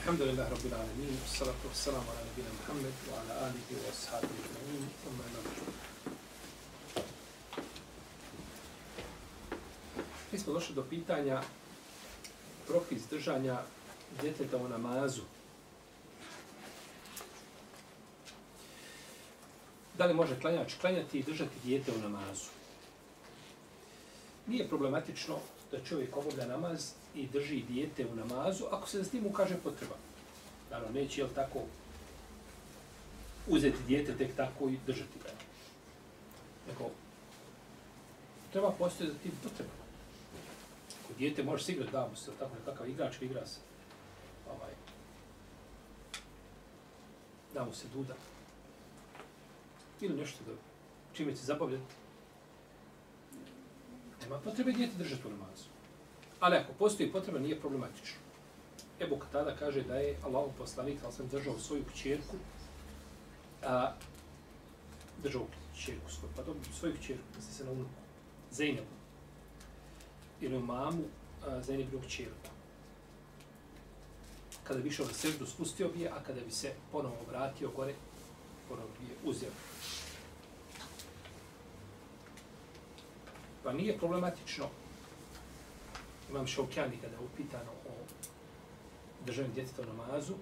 Alhamdulillah Rabbil Alamin Salatu wassalamu ala nabina Muhammed Wa ala alihi wa ashabihi Amin Thumma Mi smo došli do pitanja propis držanja djeteta u namazu. Da li može klanjač klanjati i držati dijete u namazu? Nije problematično da čovjek obavlja namaz i drži dijete u namazu ako se s tim ukaže potreba. Naravno, neće, jel tako, uzeti dijete tek tako i držati ga. Nego, treba postoje za tim potreba. Ako dijete može sigurno igrati, da mu se tako nekakav igračka igra se ovaj, da mu se duda. Ili nešto da čime će zabavljati. Nema potrebe dijete držati u namazu. Ali ako postoji potreba, nije problematično. Ebu tada kaže da je Allah poslanik, ali sam držao svoju kćerku, a, držao kćerku svoju, pa dobro, svoju kćerku, misli se na unuku, Zeynebu, ili u mamu, Zeynebu kćerku kada bi išao na seždu, spustio bi je, a kada bi se ponovo vratio gore, ponovo bi je uzeo. Pa nije problematično, imam šaukjani kada je upitano o državnim djetetom namazu,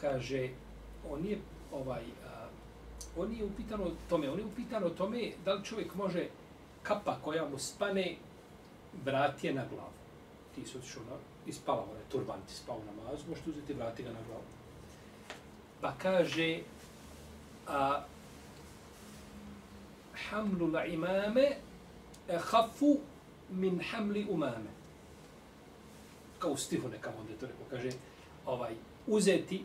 kaže, on je ovaj, a, on je upitano o tome, on je upitano o tome da li čovjek može kapa koja mu spane vratije na glavu. Ti su otišao na, ispala onaj turban ti spao na mazu, možete uzeti vrati ga na glavu. Pa kaže, a, hamlu la imame e hafu min hamli umame. Kao u stihu nekam onda to rekao, kaže, ovaj, uzeti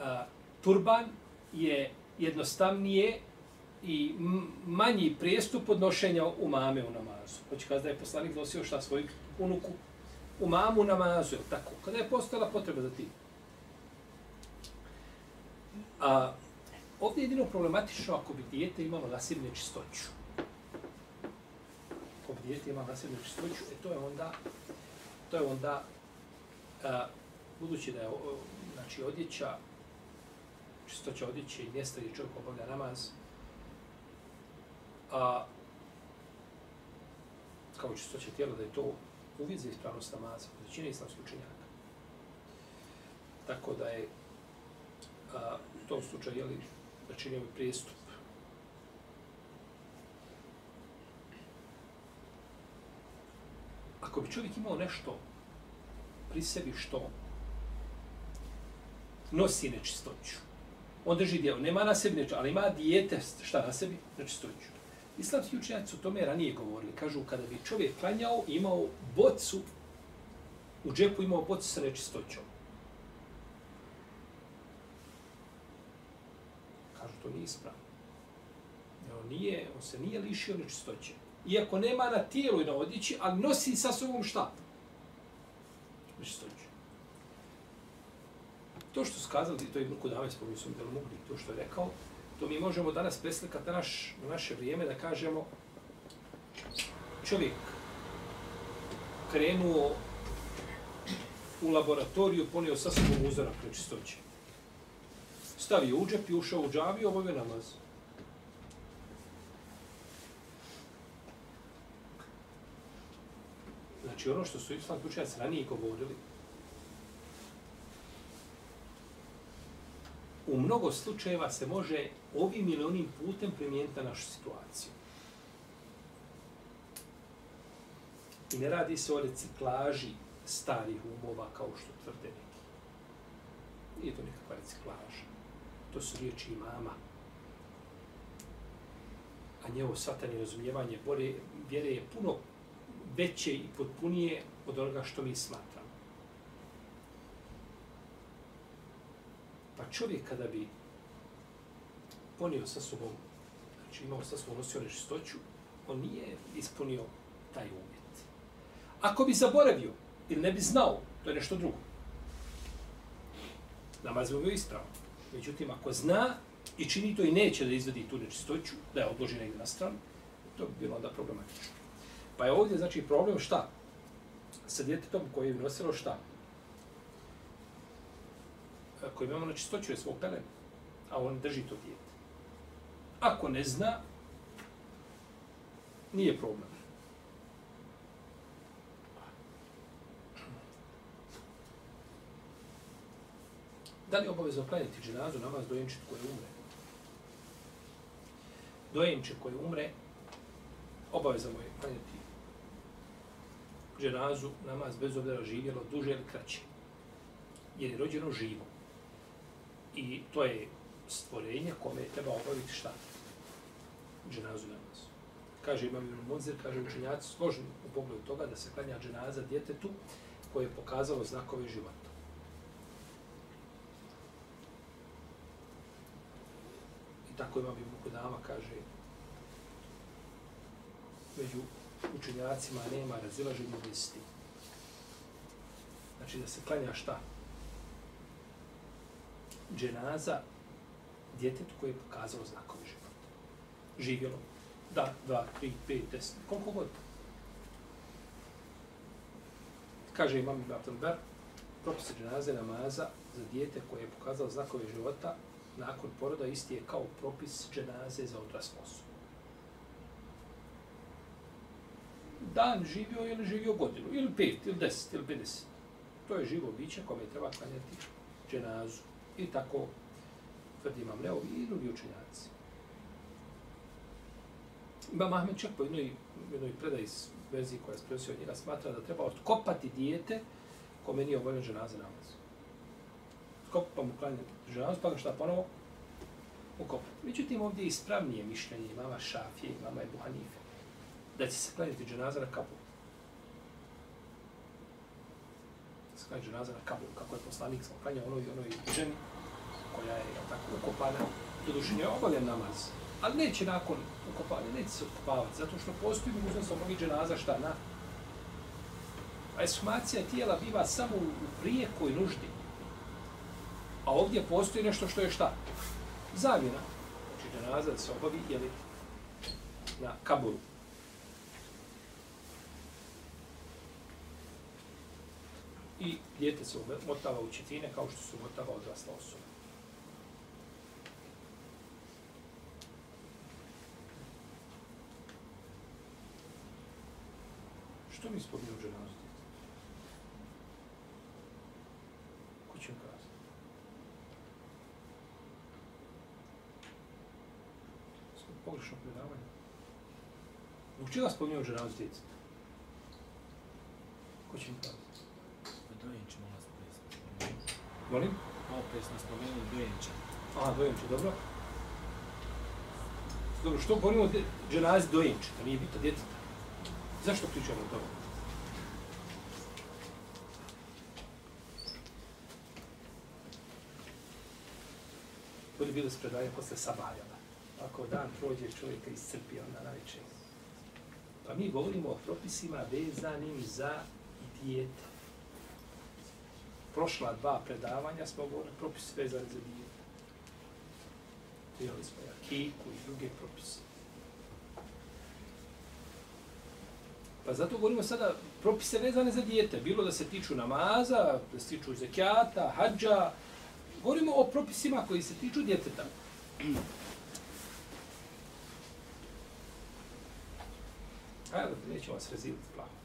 a, turban je jednostavnije i manji prijestup odnošenja umame u namazu. Hoće kada je poslanik nosio šta svoju unuku u namazu, tako? Kada je postala potreba za tim? A, ovdje je jedino problematično ako bi dijete imalo nasilne čistoću. Ako bi dijete imalo nasilne čistoću, e to je onda, to je onda, a, budući da je znači, odjeća, čistoća odjeće i mjesta gdje čovjek obavlja namaz, a, kao čistoća tijela, da je to uvijek za ispravnost namaza, većina islamskih učenjaka. Tako da je a, u tom slučaju, jeli, da čini ovaj prijestup. Ako bi čovjek imao nešto pri sebi što nosi nečistoću, on drži djelo, nema na sebi nečistoću, ali ima dijete šta na sebi nečistoću. Islamski učenjaci su tome ranije govorili. Kažu, kada bi čovjek klanjao, imao bocu, u džepu imao bocu sa nečistoćom. Kažu, to nije ispravno. On, nije, on se nije lišio nečistoće. Iako nema na tijelu i na odjeći, ali nosi sa sobom šta? Nečistoće. To što su kazali, to je Ibn kod Ames, pomiju sam da mogli, to što je rekao, to mi možemo danas preslikati na, naš, na naše vrijeme da kažemo čovjek krenuo u laboratoriju, ponio sa sobom uzorak nečistoće. Stavio u džep i ušao u džaviju, obavio namaz. Znači ono što su islamski učenjaci ranije govorili, u mnogo slučajeva se može ovim ili onim putem primijeniti na našu situaciju. I ne radi se o reciklaži starih umova kao što tvrde neki. Nije to nekakva reciklaža. To su riječi imama. A njevo svatanje razumijevanje bore, vjere je puno veće i potpunije od onoga što mi smatramo. Pa čovjek kada bi ponio sa sobom, znači imao sa sobom nosio nečistoću, on nije ispunio taj uvjet. Ako bi zaboravio ili ne bi znao, to je nešto drugo. Namaz bi bio ispravan. Međutim, ako zna i čini to i neće da izvedi tu nečistoću, da je odloži negdje na stranu, to bi bilo onda problematično. Pa je ovdje, znači, problem šta? Sa djetetom koje je nosilo šta? E, koji imamo nečistoću je svog pelena, a on drži to djete. Ako ne zna, nije problem. Da li je obavezno klanjati dženazu namaz dojenčet koji umre? Dojenče koji umre, obaveza je klanjati dženazu namaz bez obzira živjelo duže ili kraće. Jer je rođeno živo. I to je stvorenje kome treba obaviti šta? Dženazu namaz. Kaže Imam Ibn Munzir, kaže učenjaci složni u pogledu toga da se klanja dženaza djetetu koje je pokazalo znakove života. I tako Imam Ibn Kudama kaže među učenjacima nema razilaženja listi. Znači da se klanja šta? Dženaza djetetu koje je pokazalo znakove života. Živjelo. Da, dva, tri, pet, deset, koliko god. Kaže imam Ibn Abdelber, propis dženaze namaza za dijete koje je pokazalo znakove života nakon poroda isti je kao propis dženaze za odraslu osobu. Dan živio ili živio godinu, ili pet, ili deset, ili pedeset. To je živo biće kome treba klanjati dženazu. I tako tvrdi imam Leovi i drugi učenjaci. Imam Ahmed čak po jednoj, jednoj predaj verziji koja je spresio od njega smatra da treba otkopati dijete kome nije obavljen dženaza namaz. Skopa pa mu klanjati dženazu, pa ga šta ponovo? Ukopati. Međutim, ovdje je ispravnije mišljenje mama Šafije imama mama Ebu Hanife da će se klanjati dženaza na kabul. Da se klanjati dženaza na kabul, kako je poslanik sam klanjao onoj, onoj ženi koja je tako ukopana, doduše duše obavljen namaz. Ali neće nakon ukopanja, neće se ukopavati, zato što postoji mogućnost da mogi dženaza šta na. A eshumacija tijela biva samo u prijekoj nuždi. A ovdje postoji nešto što je šta? Zamjena. Znači dženaza da se obavi, jeli, na kaburu. I dijete se motava u četine kao što su motava odrasla osoba. Što mi spominju dženazu? Ko će kazati? Pogrešno predavanje. Zbog čega spominju dženazu djeta? Ko će mi kazati? Dojenče, molim vas, prije Molim? Malo prije smo spomenuli dojenče. A, dojenče, dobro. Dobro, što govorimo o dženazi dojenče, da nije bito djeteta? Zašto pričamo o tome? Bude bilo spredanje posle sabajala. Ako dan prođe čovjeka iscrpi onda na večer. Pa mi govorimo o propisima vezanim za dijete prošla dva predavanja smo govorili propis vezani za dijete. Vidjeli smo jakiku i druge propise. Pa zato govorimo sada propise vezane za dijete. Bilo da se tiču namaza, da se tiču zekijata, hađa. Govorimo o propisima koji se tiču djeteta. Ajde, nećemo vas reziliti plaho.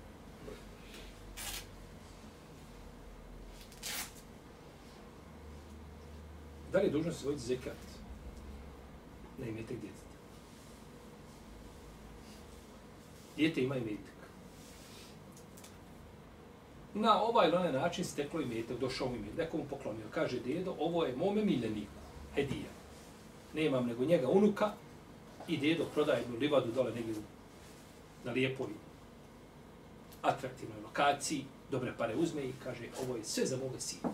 Da li je dužnost zekat na imetak djeteta? Djete ima imetak. Na ovaj ili onaj način steklo imetak, došao mi imetak, neko mu poklonio. Kaže, dedo, ovo je mome miljeniku, hedija. Nemam nego njega unuka i dedo prodaje jednu livadu dole negdje na lijepoj atraktivnoj lokaciji, dobre pare uzme i kaže, ovo je sve za moga sina.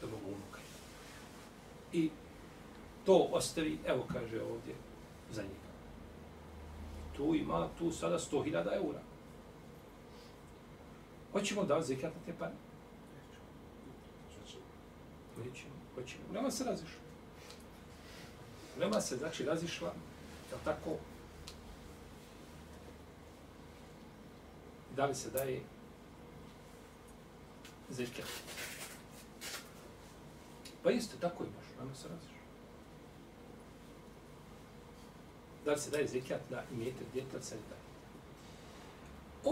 Da mogu unuka i to ostavi, evo kaže ovdje, za njega. Tu ima, tu sada 100.000 eura. Hoćemo da zekat na te pare? Nećemo, hoćemo. Nema se razišla. Nema se, znači, razišla, je tako? Da li se daje zekat? Pa isto, tako imaš, Pa nema se razišla. Da li se daje zekat na imetak djeta, se ne daje.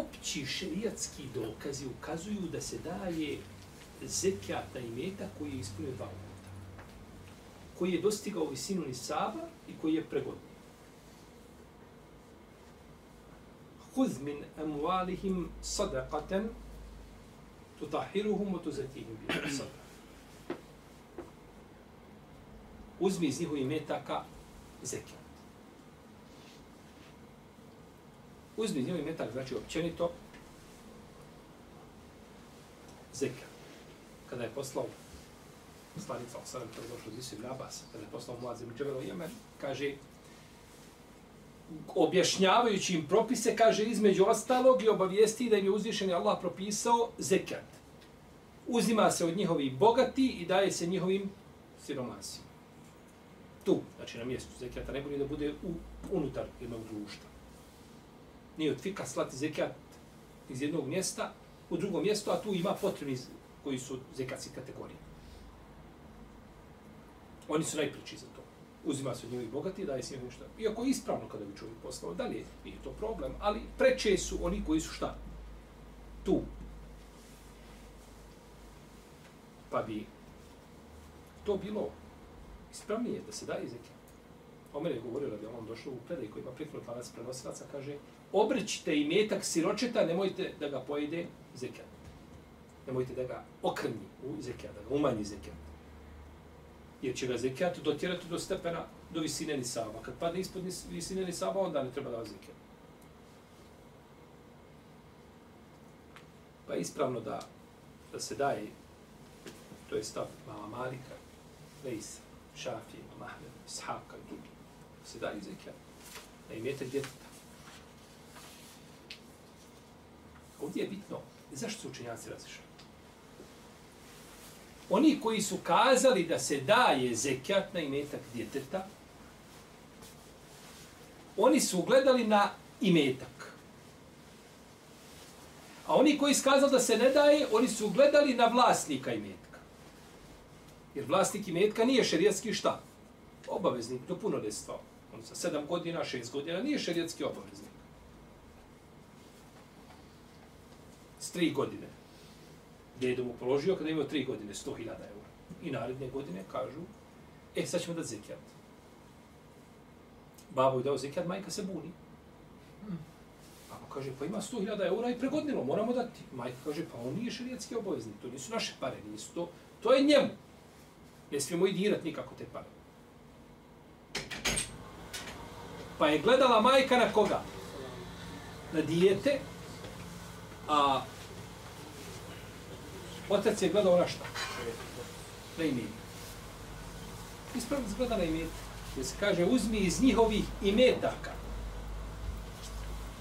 Opći šerijatski dokazi ukazuju da se daje zekijat na imeta koji je ispunio dva uvjeta. Koji je dostigao visinu nisaba i koji je pregodnio. Huz min amualihim sadaqatan tutahiruhum wa tuzatihim bi sadaqah. Uzmi iz njihovih metaka zekat. Uzmi iz njihovih metaka, znači općenito, zekat kada je poslao slanica Osanem, kada je došlo iz Ibn Abbas, kada je poslao Muaz ibn Džebel u Jemen, kaže, objašnjavajući im propise, kaže, između ostalog i obavijesti da im je uzvišen Allah propisao zekat. Uzima se od njihovih bogati i daje se njihovim siromasima. Tu, znači na mjestu zekata, ne da bude u, unutar jednog društva. Nije od fika slati zekijat iz jednog mjesta u drugo mjesto, a tu ima potrebni koji su zekatske kategorije. Oni su najpriči za to. Uzima se od njih bogati, daje se nešto. Iako je ispravno kada bi čovjek poslao, da nije to problem, ali preče su oni koji su šta? Tu. Pa bi to bilo ispravnije da se daje zekat. Omer je govorio da je on došao u predaj koji ima prikro 12 prenosilaca, kaže, obrećite i metak siročeta, nemojte da ga pojede zekat nemojte da ga okrni u zekijat, da ga umanji zekijat. Jer će ga zekijat dotjerati do stepena, do visine nisaba. Kad padne ispod visine nisaba, onda ne treba da zekijat. Pa je ispravno da, da se daje, to je stav Mama Malika, Leisa, Šafije, Mahmed, Ishaka i drugi. Se daju zekijat. Da imete djeteta. Ovdje je bitno, zašto su učenjaci razišli? Oni koji su kazali da se daje zekat na imetak djeteta, oni su gledali na imetak. A oni koji su kazali da se ne daje, oni su gledali na vlasnika imetka. Jer vlasnik imetka nije šerijatski šta? Obaveznik do punoljestva. On sa sedam godina, šest godina, nije šerijatski obaveznik. S tri godine dedo mu položio kada je imao tri godine, 100.000 eura. I naredne godine kažu, e, sad ćemo da zekijat. Babo je dao zekijat, majka se buni. Babo kaže, pa ima 100.000 eura i pregodnilo, moramo dati. Majka kaže, pa on nije šerijatski obaveznik, to nisu naše pare, nisu to, to je njemu. Ne smijemo i dirat nikako te pare. Pa je gledala majka na koga? Na dijete, a Otac je gledao na šta? Na imet. Ispravno se gleda na imet. Gdje se kaže, uzmi iz njihovih imetaka.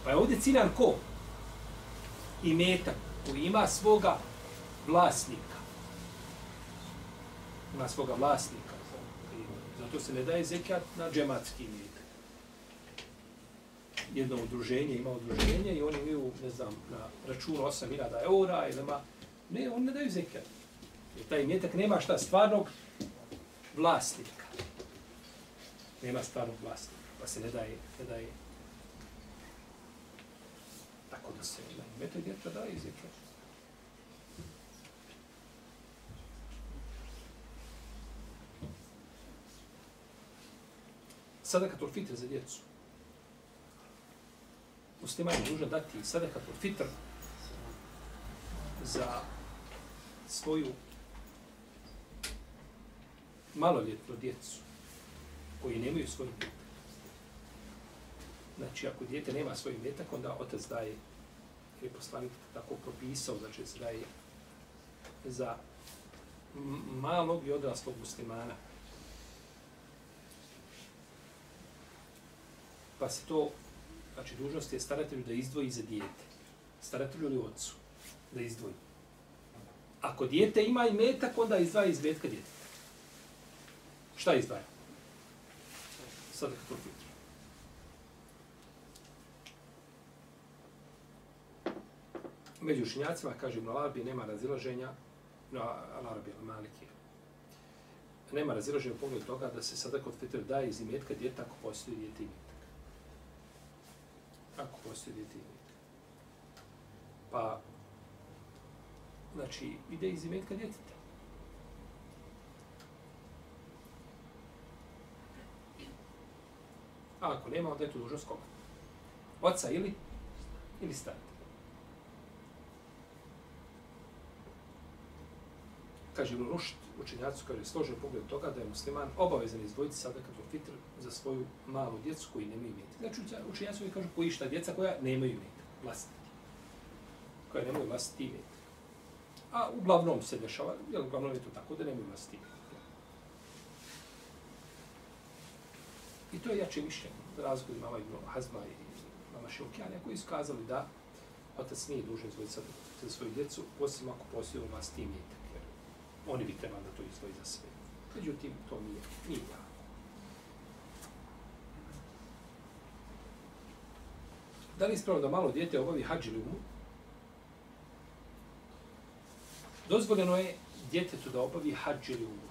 Pa je ovdje ciljan ko? Imetak koji ima svoga vlasnika. Ima svoga vlasnika. Zato se ne daje zekat na džematski imetak. Jedno udruženje ima udruženje i oni imaju, ne znam, na računu 8.000 eura ili ma... Ne, on ne daju zekijat. Jer taj imetak nema šta stvarnog vlasnika. Nema stvarnog vlasnika. Pa se ne daje, ne daje. Tako da se na imetak djeta daje zekijat. Sadakatul fitr za djecu. Muslima je dužan dati sadakatul fitr za svoju maloljetnu djecu koji nemaju svoj metak. Znači, ako djete nema svoj metak, onda otac daje, je poslanik tako propisao, znači se daje za malog i odraslog muslimana Pa se to, znači dužnost je staratelju da izdvoji za dijete. Staratelju ili ocu da izdvoji. Ako dijete ima i metak, onda izdvaja iz metka djeteta. Šta izdvaja? Sada kako fitr. Među učinjacima, kaže Ibn Arabi, nema razilaženja, no, Al-Arabi, Al-Maliki, nema razilaženja u pogledu toga da se sada kod fitr daje iz imetka djeta ako postoji djete imetak. Ako posjedi imetak. Pa, znači, ide iz imetka djeteta. A ako nema, onda je to dužnost koga? Oca ili? Ili stara. Kaže Ibn Rušt, učenjaci kaže složen pogled toga da je musliman obavezan izdvojiti sadakatul fitr za svoju malu djecu koji nemaju imetak. Znači učenjaci koji kažu koji šta djeca koja nemaju imetak, vlastiti. Koja nemaju vlastiti imetak. A uglavnom se dešava, jer uglavnom je to tako da nemaju vlastiti imetak. I to je jače mišljenje. Razgod mama ovaj Ibn Hazma i mama Šeukjanja koji su kazali da otac nije dužan izvojiti sadakatul za svoju djecu, osim ako postoji vlastiti imetak oni bi trebali da to izdvoji za sve. Međutim, to nije, nije jako. Da li ispravno da malo dijete obavi hađ ili umru? Dozvoljeno je djetetu da obavi hađ ili umru.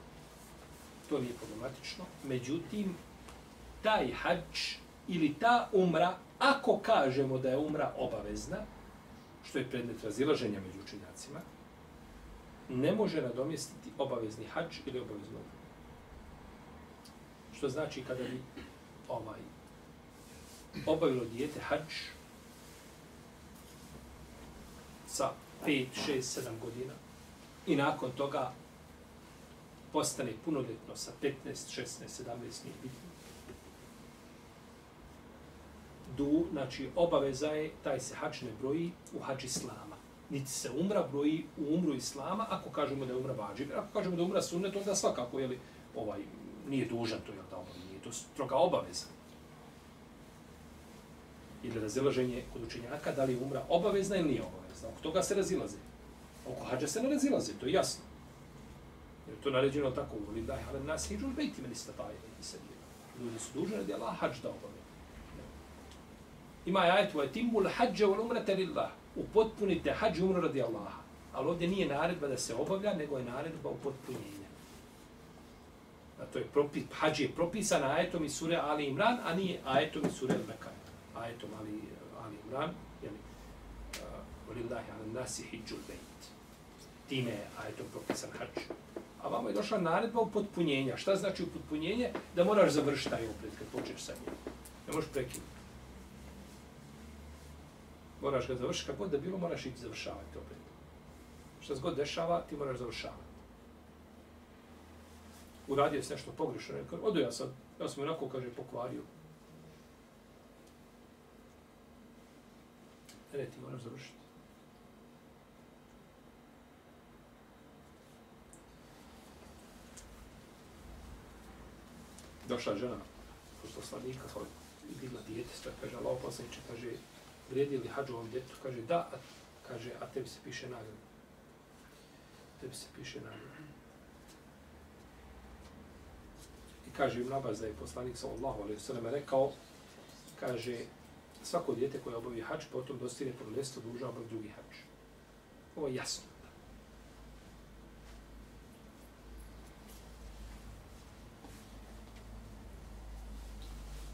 To nije problematično. Međutim, taj hađ ili ta umra, ako kažemo da je umra obavezna, što je predmet razilaženja među učenjacima, ne može nadomjestiti obavezni hač ili obaveznu umru. Što znači kada bi ovaj obavilo dijete hač sa 5, 6, 7 godina i nakon toga postane punoljetno sa 15, 16, 17, nije bitno. Du, znači obaveza je, taj se hač ne broji u hač islama niti se umra broji u umru islama, ako kažemo da je umra vađib. Ako kažemo da je umra sunnet, onda svakako, jeli, ovaj, nije dužan to, jel da obavi, nije to stroga obaveza. Ili razilaženje kod učenjaka, da li je umra obavezna ili nije obavezna. Oko toga se razilaze. Oko hađa se ne razilaze, to je jasno. Jer to naređeno tako, voli da je, ali nas hiđu bejti meni stataj, i se Ljudi su dužni da je Allah hađ da obave. Ima ajet, wa timul hađa wal umrata lillah upotpunite hađ umru radi Allaha. Ali ovdje nije naredba da se obavlja, nego je naredba upotpunjenja. A to je propis, hađ je propisan ajetom iz sure Ali Imran, a nije ajetom iz sure Al-Bekar. Ajetom Ali, Ali Imran, jeli, volillahi ala nasi hijđul bejt. Time je ajetom propisan hađ. A vama je došla naredba upotpunjenja. Šta znači upotpunjenje? Da moraš završiti taj obred kad počneš sa njim. Ne možeš prekinuti moraš ga završiti, kako god da bilo, moraš ići završavati opet. Šta se god dešava, ti moraš završavati. Uradio se nešto pogrešno, rekao, odu ja sad, ja sam onako, kaže, pokvario. E, ne, ti moraš završiti. Došla žena kod poslanika, i digla dijete, sve kaže, Allah poslaniče, kaže, vrijedi li hađu ovom djetu? Kaže, da, a, kaže, a tebi se piše nagrada. Tebi se piše nagrada. I kaže im Nabaz da je poslanik sallallahu alaihi sallam rekao, kaže, svako djete koje obavi hađ, potom dostine prvenstvo duža obavi drugi hađ. Ovo je jasno.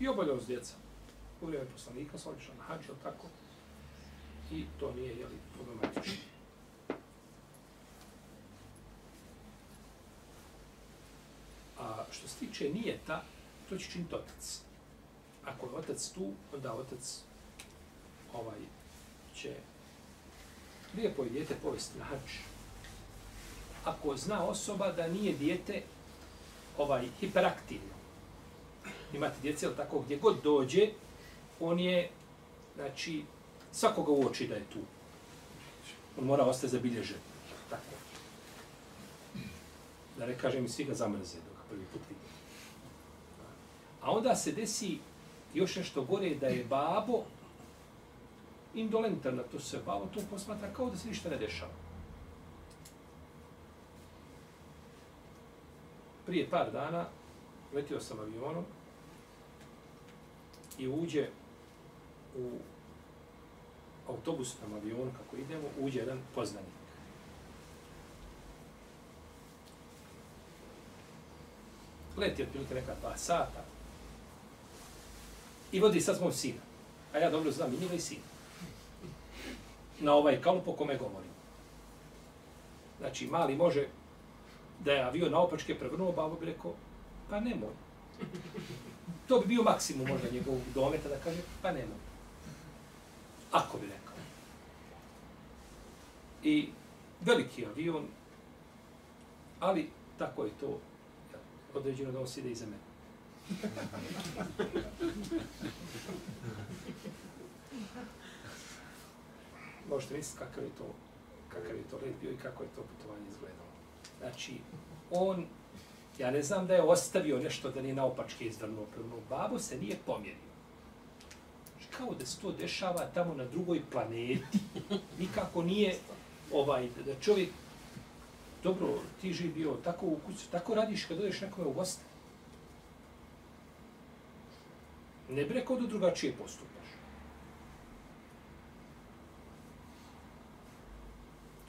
I obavljao s djecom u vrijeme poslanika, sam odlišao na hađu, tako. I to nije, jeli, problematično. A što se tiče nijeta, to će činiti otac. Ako je otac tu, onda otac ovaj, će lijepo je dijete povesti na hač. Ako zna osoba da nije dijete ovaj hiperaktivno, imate djece, ali tako, gdje god dođe, on je, znači, svakoga uoči da je tu. On mora ostati zabilježen. Tako. Da ne kažem, svi ga zamrze dok ga prvi put vidi. A onda se desi još nešto gore da je babo indolentan na to se Babo to posmatra kao da se ništa ne dešava. Prije par dana letio sam avionom i uđe u autobusnom avionu kako idemo, uđe jedan poznanik. Leti otprilike neka dva sata i vodi sad moj sina. A ja dobro znam i njega i sina. Na ovaj kalup o kome govorim. Znači, mali može da je avion naopačke prevrnuo, babo bi rekao, pa nemoj. To bi bio maksimum možda njegovog dometa da kaže, pa nemoj. Ako bi rekao. I veliki avion, ali tako je to određeno da on side iza mene. Možete misliti kakav je to, kakav je to let bio i kako je to putovanje izgledalo. Znači, on, ja ne znam da je ostavio nešto da nije naopačke izvrnuo prvo. babu se nije pomjerio. Kao da se to dešava tamo na drugoj planeti. Nikako nije ovaj, da čovjek, dobro, ti živi bio tako u kuću, tako radiš kad dođeš nekome u goste. Ne bi rekao da drugačije postupaš.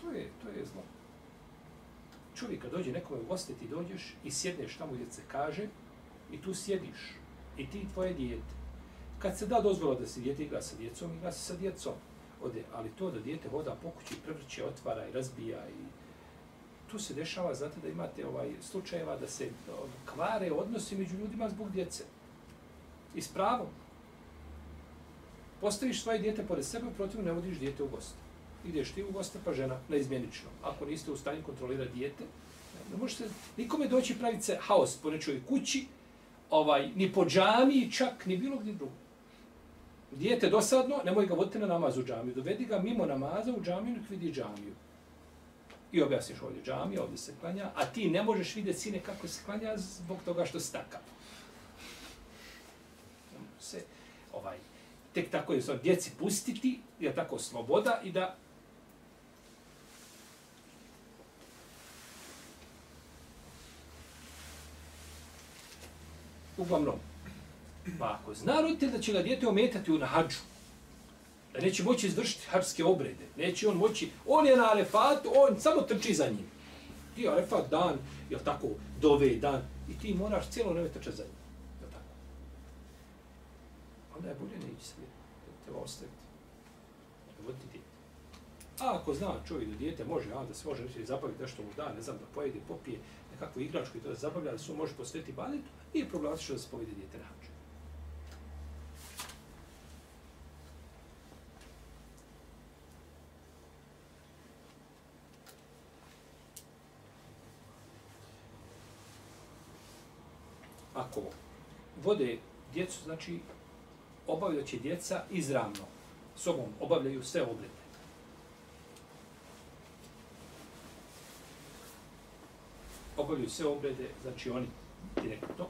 To je, to je zlo. Čovjek kad dođe nekome u goste, ti dođeš i sjedneš tamo gdje se kaže i tu sjediš. I ti i tvoje dijete. Kad se da dozvola da se dijete igra sa djecom, igra se sa djecom. Ode, ali to da dijete hoda po kući, prevrće, otvara i razbija i tu se dešava, znate da imate ovaj slučajeva da se kvare odnosi među ljudima zbog djece. I s pravom. Postaviš svoje dijete pored sebe, protiv ne vodiš dijete u goste. Ideš ti u goste, pa žena neizmjenično. Ako niste u stanju kontrolirati dijete, ne možete nikome doći praviti se haos po nečoj kući, ovaj, ni po džami, čak ni bilo gdje drugo. Dijete dosadno, nemoj ga voditi na namaz u džamiju. Dovedi ga mimo namaza u džamiju, nek vidi džamiju. I objasniš ovdje džamija, ovdje se klanja, a ti ne možeš vidjeti sine kako se klanja zbog toga što staka. Se, ovaj, tek tako je sa djeci pustiti, je tako sloboda i da Uglavnom, pa ako zna roditelj da će ga djete ometati u nahađu, da neće moći izvršiti hađske obrede, neće on moći, on je na arefatu, on samo trči za njim. Ti arefat dan, jel tako, dove dan, i ti moraš cijelo vreme trčati za njim. Jel tako? Onda je bolje neći se treba ostaviti. Voditi djete. A ako zna čovjek da djete može, a da se može reći zabaviti nešto mu da, ne znam, da pojede, popije nekakvu igračku i to da zabavlja, da se može posvetiti badetu, nije problematično da se povede djete na hađu. Ako vode djecu, znači obavljat će djeca izravno sobom, obavljaju sve obrede. Obavljaju sve obrede, znači oni direktno.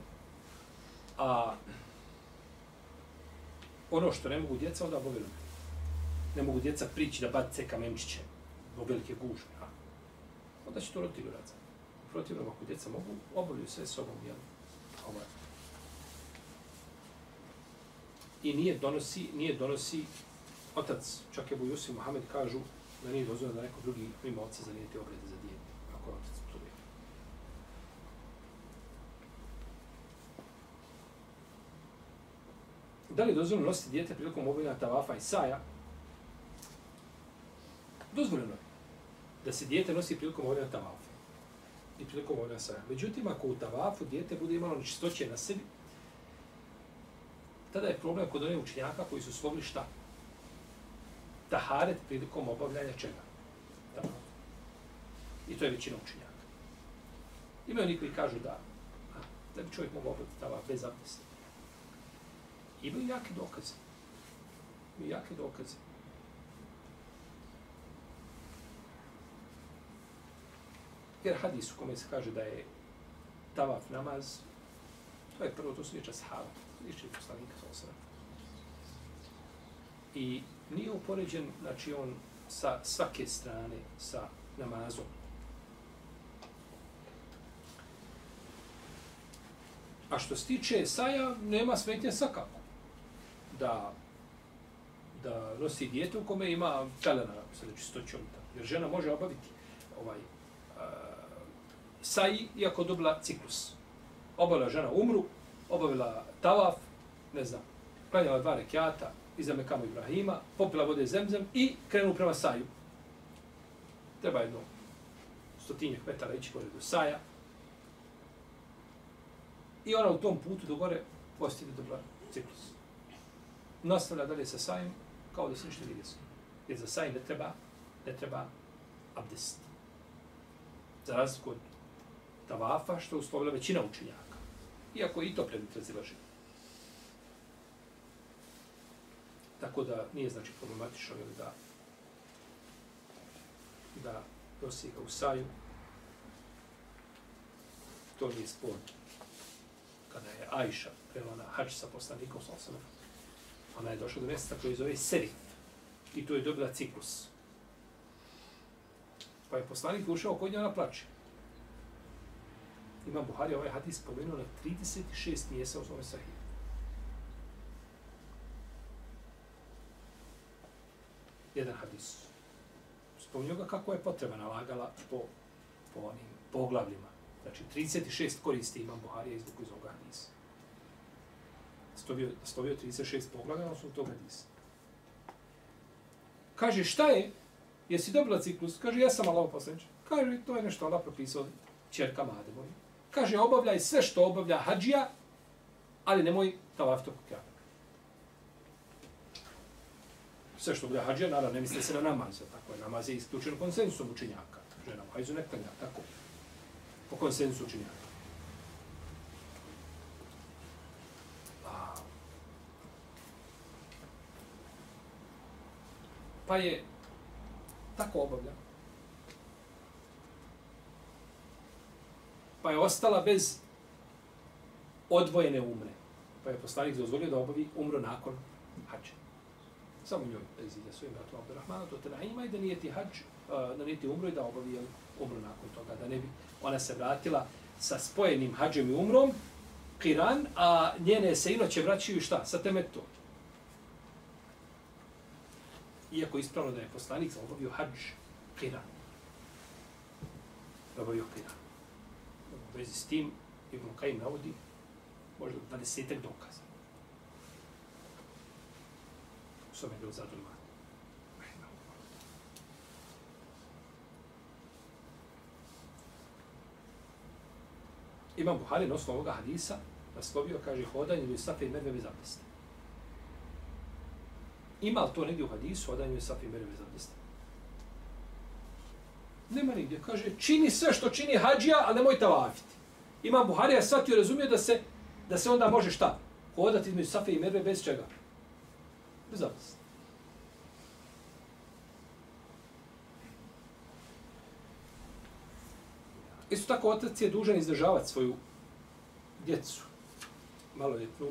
A ono što ne mogu djeca, onda obavljaju. Ne mogu djeca prići da bace kamenčiće u velike gužve. A? Onda će to roditi radza. Protivno, ako djeca mogu, obavljaju sve sobom, jel? Ovaj i nije donosi, nije donosi otac, čak je Jusuf Muhammed kažu da nije dozvoljeno da neko drugi mimo oca zanijeti obrede za dijete, ako je otac to Da li je dozvoljeno nositi dijete prilikom obavljena tavafa i saja? Dozvoljeno je da se dijete nosi prilikom obavljena tavafa i prilikom obavljanja saja. Međutim, ako u tavafu dijete bude imalo nečistoće na sebi, tada je problem kod onih učenjaka koji su slovili šta? Taharet prilikom obavljanja čega? Da. I to je većina učenjaka. Imaju oni koji kažu da, a, da bi čovjek mogao obaviti tava bez abdesta. Imaju jake dokaze. Imaju jake dokaze. Jer hadis u kome se kaže da je tavaf namaz, to je prvo, to su riječ ashaba Liči poslanika sa osam. I nije upoređen, znači on sa svake strane sa namazom. A što se tiče saja, nema smetnje svakako. Da, da nosi dijete u kome ima pelena sa nečistoćom. Jer žena može obaviti ovaj, saji, iako dobila ciklus. Obavila žena umru, obavila tavaf, ne znam, klanjala dva rekiata, iza Mekamu Ibrahima, popila vode zemzem i krenu prema saju. Treba jedno stotinjak metara ići gore do saja. I ona u tom putu do gore postigne dobra ciklus. Nastavlja dalje sa sajem, kao da se ništa nije desilo. Jer za saj ne treba, ne treba abdest. Za razliku od tavafa, što je uslovila većina učenjaka. Iako i to predmet razilaženja. Tako da nije znači problematično ili da da nosi ga u saju. To nije spor. Kada je Ajša prela na hač sa poslanikom Sosanom, ona je došla do mjesta koji zove Serif. I tu je dobila ciklus. Pa je poslanik ušao kod nje, ona plače. Imam Buhari ovaj hadis spomenuo na 36 mjesta u svome sahiju. Jedan hadis. Spomenuo ga kako je potreba nalagala po, po onim poglavljima. Znači, 36 koristi imam Buharija izvuku iz ovoga hadisa. Stovio, stovio 36 poglavlja, ono su tog hadisa. Kaže, šta je? Jesi dobila ciklus? Kaže, ja sam Allah poslanič. Kaže, to je nešto Allah propisao čerkama Ademovi. Kaže, obavljaj sve što obavlja hađija, ali nemoj tavaf tog kjaba. Sve što obavlja hađija, naravno, ne misli se na namaz, tako je. Namaz je isključen konsensusom učenjaka. Žena hajzu ne klanja, tako. Po konsensu učenjaka. Pa je tako obavljao. Pa je ostala bez odvojene umre. Pa je poslanik dozvolio da obavi umru nakon hađa. Samo njoj, bez ide svojim bratom Abdurrahmanu, to te ima i da nije ti hađ, da nije ti umro i da obavi umru nakon toga. Da ne bi ona se vratila sa spojenim hađem i umrom, Kiran, a njene se inoće vraćaju šta? Sa temetom. Iako je ispravno da je poslanik obavio hađ Kiran. Obavio Kiran. U vezi s tim, Ibn Kajim navodi možda 20 dokaza. U svome bilo zadruman. Imam Buhari na osnovu ovoga hadisa naslovio, kaže, hodanje ili safe i merve bez abdesta. Ima li to negdje u hadisu, hodanje ili safe i merve bez abdesta? Nema nigdje. Kaže, čini sve što čini hađija, ali nemoj tavafiti. Imam Buharija shvatio, razumio da se, da se onda može šta? Hodati između safe i merve bez čega? Bez abdesta. Isto tako, otac je dužan izdržavati svoju djecu, maloljetnu,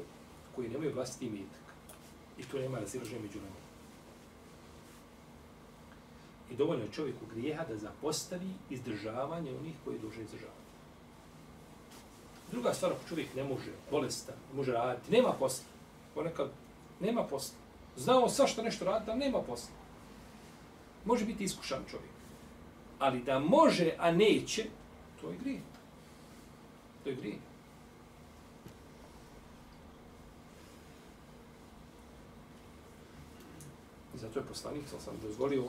koji nemaju vlastiti imetak. I tu nema razilaženja među nama. I dovoljno je čovjeku grijeha da zapostavi izdržavanje onih koji je dužan izdržavati. Druga stvar, ako čovjek ne može, bolestan, ne može raditi, nema posla. Ponekad nema posla. Znao sa što nešto radi, ali nema posla. Može biti iskušan čovjek. Ali da može, a neće, to je grijeh. To je grijeh. I zato je poslanik, sam sam dozvolio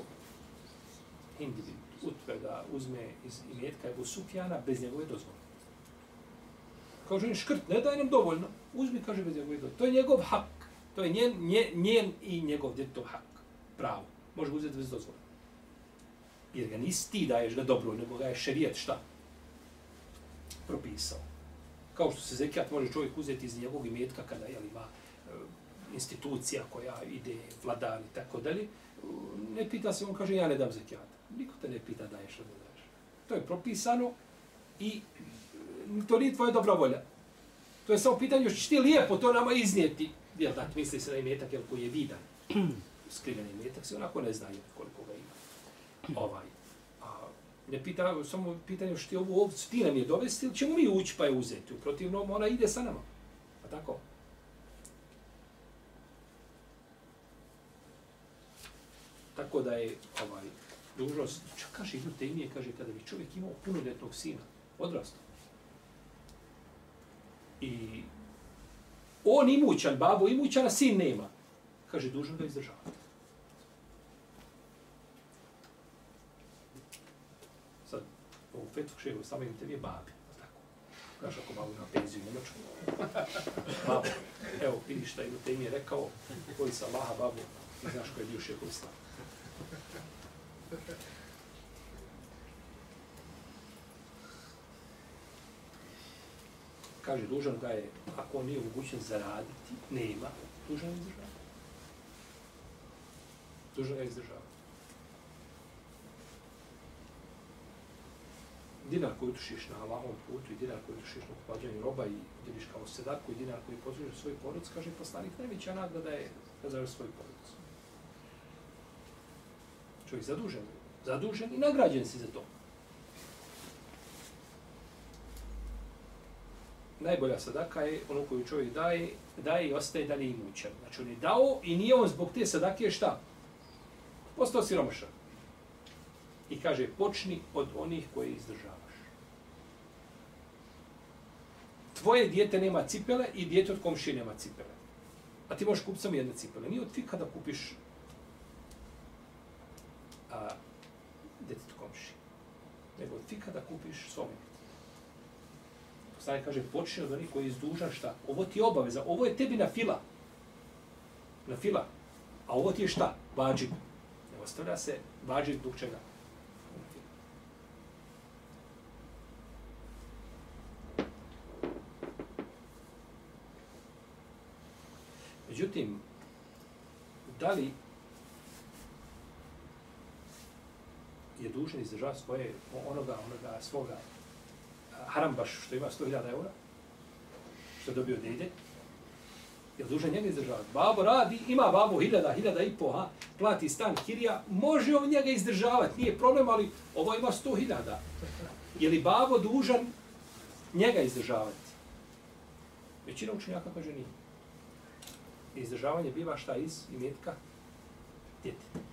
Hindi utve da uzme iz imetka Ebu Sufjana bez njegove dozvole. Kaže im škrt, ne daj nam dovoljno, uzmi, kaže, bez njegove dozvole. To je njegov hak. To je njen, njen, njen i njegov djetov hak. Pravo. Može ga uzeti bez dozvole. Jer ga nisi ti daješ ga dobro, nego ga je šerijet šta? Propisao. Kao što se zekijat može čovjek uzeti iz njegovog imetka kada je ima e, institucija koja ide vladar i tako dalje, ne pita se, on kaže, ja ne dam zekijat. Niko te ne pita daješ ili ne daješ. To je propisano i to nije tvoja dobra volja. To je samo pitanje, će ti lijepo to nama iznijeti. Jel da, misli se na imetak, jel koji je vidan. Skriveni imetak se onako ne zna koliko ga ima. Ovaj. A, ne pita, samo pitanje što ti ovu ovcu ti nam je dovesti ili ćemo mi ući pa je uzeti. U protivnom, ona ide sa nama. A tako? Tako da je ovaj dužnost, čak kaže Ibn Taymije, kaže kada bi čovjek imao punoljetnog sina, odrastao. I on imućan, babo imućan, a sin nema. Kaže, dužan ga izdržavati. Sad, ovu fetvu šehu, samo im tebi je babi. Tako. Kaže, ako babo ima penziju u Njemačku. babo, evo, vidi šta Ibn Taymije rekao, koji sa Allaha babu, i znaš ko je bio šehu islam. Kaže, dužan ga je, ako on nije mogućen zaraditi, nema, dužan je izdržava. Dužan ga je izdržavati. Dinar koji utušiš na Allahovom putu i dinar koji utušiš na uplađanju roba i dijeliš kao sedaku i dinar koji pozoriš svoj porodic, kaže poslanik, najveća nagrada je da zaraš svoj porodic. Čovjek zadužen, zadužen i nagrađen si za to. najbolja sadaka je ono koju čovjek daje, daje i ostaje dalje imućan. Znači on je dao i nije on zbog te sadake šta? Postao siromašan. I kaže, počni od onih koje izdržavaš. Tvoje dijete nema cipele i dijete od komšije nema cipele. A ti možeš kupiti samo jedne cipele. Nije od fika da kupiš a, djetetu komši. Nego ti kada kupiš kupiš svome Stane kaže, počni od onih koji je izdužan šta? Ovo ti je obaveza, ovo je tebi na fila. Na fila. A ovo ti je šta? Vađib. Ne ostavlja se vađib zbog čega? Međutim, da li je dužan izdržavati svoje, onoga, onoga, svoga haram baš što ima 100.000 eura, što je dobio dede, je dužan njega izdržavati. Babo radi, ima babo hiljada, hiljada i po, ha, plati stan kirija, može on njega izdržavati, nije problem, ali ovo ima 100.000. Je li babo dužan njega izdržavati? Većina učenjaka kaže nije. Izdržavanje biva šta iz imetka djeteta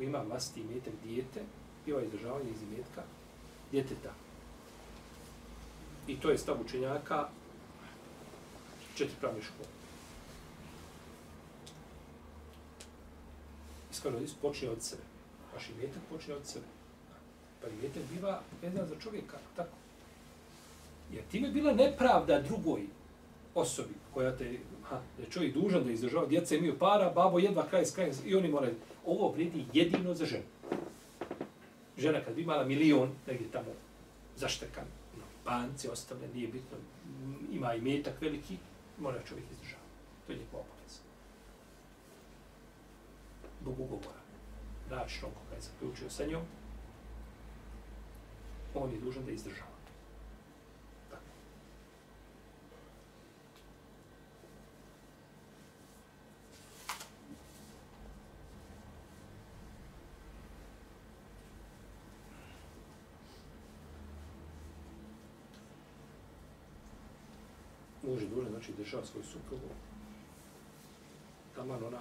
koji ima vlasti imetak dijete, biva ovaj izdržavanje iz imetka djeteta. I to je stav učenjaka četiri pravne škole. Iskreno, počne od sebe. Vaš imetak počne od sebe. Pa imetak biva vezan za čovjeka, tako. Jer time bila nepravda drugoj osobi koja te, ha, da je čovjek dužan da izdržava, djeca imaju para, babo jedva kraj s krajem i oni moraju. Ovo vredi jedino za ženu. Žena kad bi imala milion, negdje tamo zaštekan, banci ono, ostavlja, nije bitno, ima i metak veliki, mora čovjek izdržavati. To je njegov obavez. Bog ugovora. Račnom koga je zaključio sa njom, on je dužan da izdržava. Tako. muž je dužan, znači država svoju suprugu, taman ona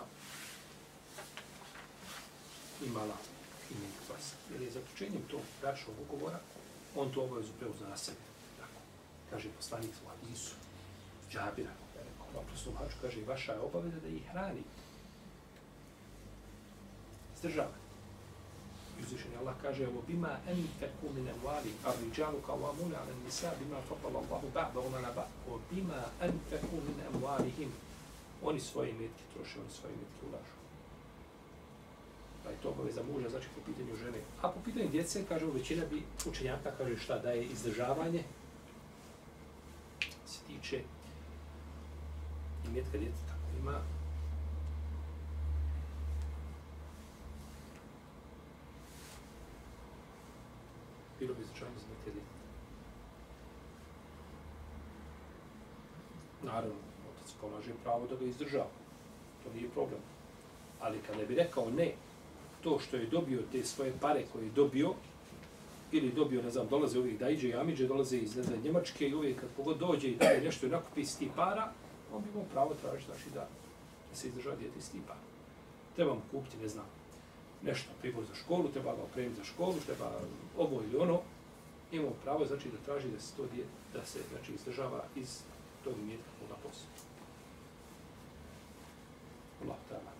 imala imen vas. Jer je zaključenjem tog bračnog ugovora, on tu obavezu preuzna na sebe. Tako, kaže poslanik u Hadisu, Džabira, na prostom haču, kaže, vaša je obaveza da ih hrani. Zdržava. Uzvišen Allah kaže, ovo bima enfeku min emvali, a riđalu kao amuna, ala nisa, bima fadala Allahu ba'da ona na ba'da, o bima enfeku min emvalihim. Oni svoje metke troše, oni svoje metke ulažu. Pa je to obaveza muža, znači po pitanju žene. A po pitanju djece, kaže, većina bi učenjaka kaže šta daje izdržavanje, se tiče i metka djeteta. Ima bilo bi značajno za neke djete. Naravno, otac polaže pravo da ga izdržava. To nije problem. Ali kada bi rekao ne, to što je dobio te svoje pare koje je dobio, ili dobio, ne znam, dolaze uvijek Dajđe i Amidže, dolaze iz, ne znam, Njemačke i uvijek kad pogod dođe i daje nešto i nakupi iz tih para, on bi imao pravo tražiti, znači da, da se izdržava dijete iz tih para. Treba mu kupiti, ne znam, nešto, pribor za školu, treba ga opremiti za školu, treba ovo ili ono, imamo pravo, znači, da traži da se to dijete, da se, znači, izdržava iz tog imetka koga posle. Allah ta'ala.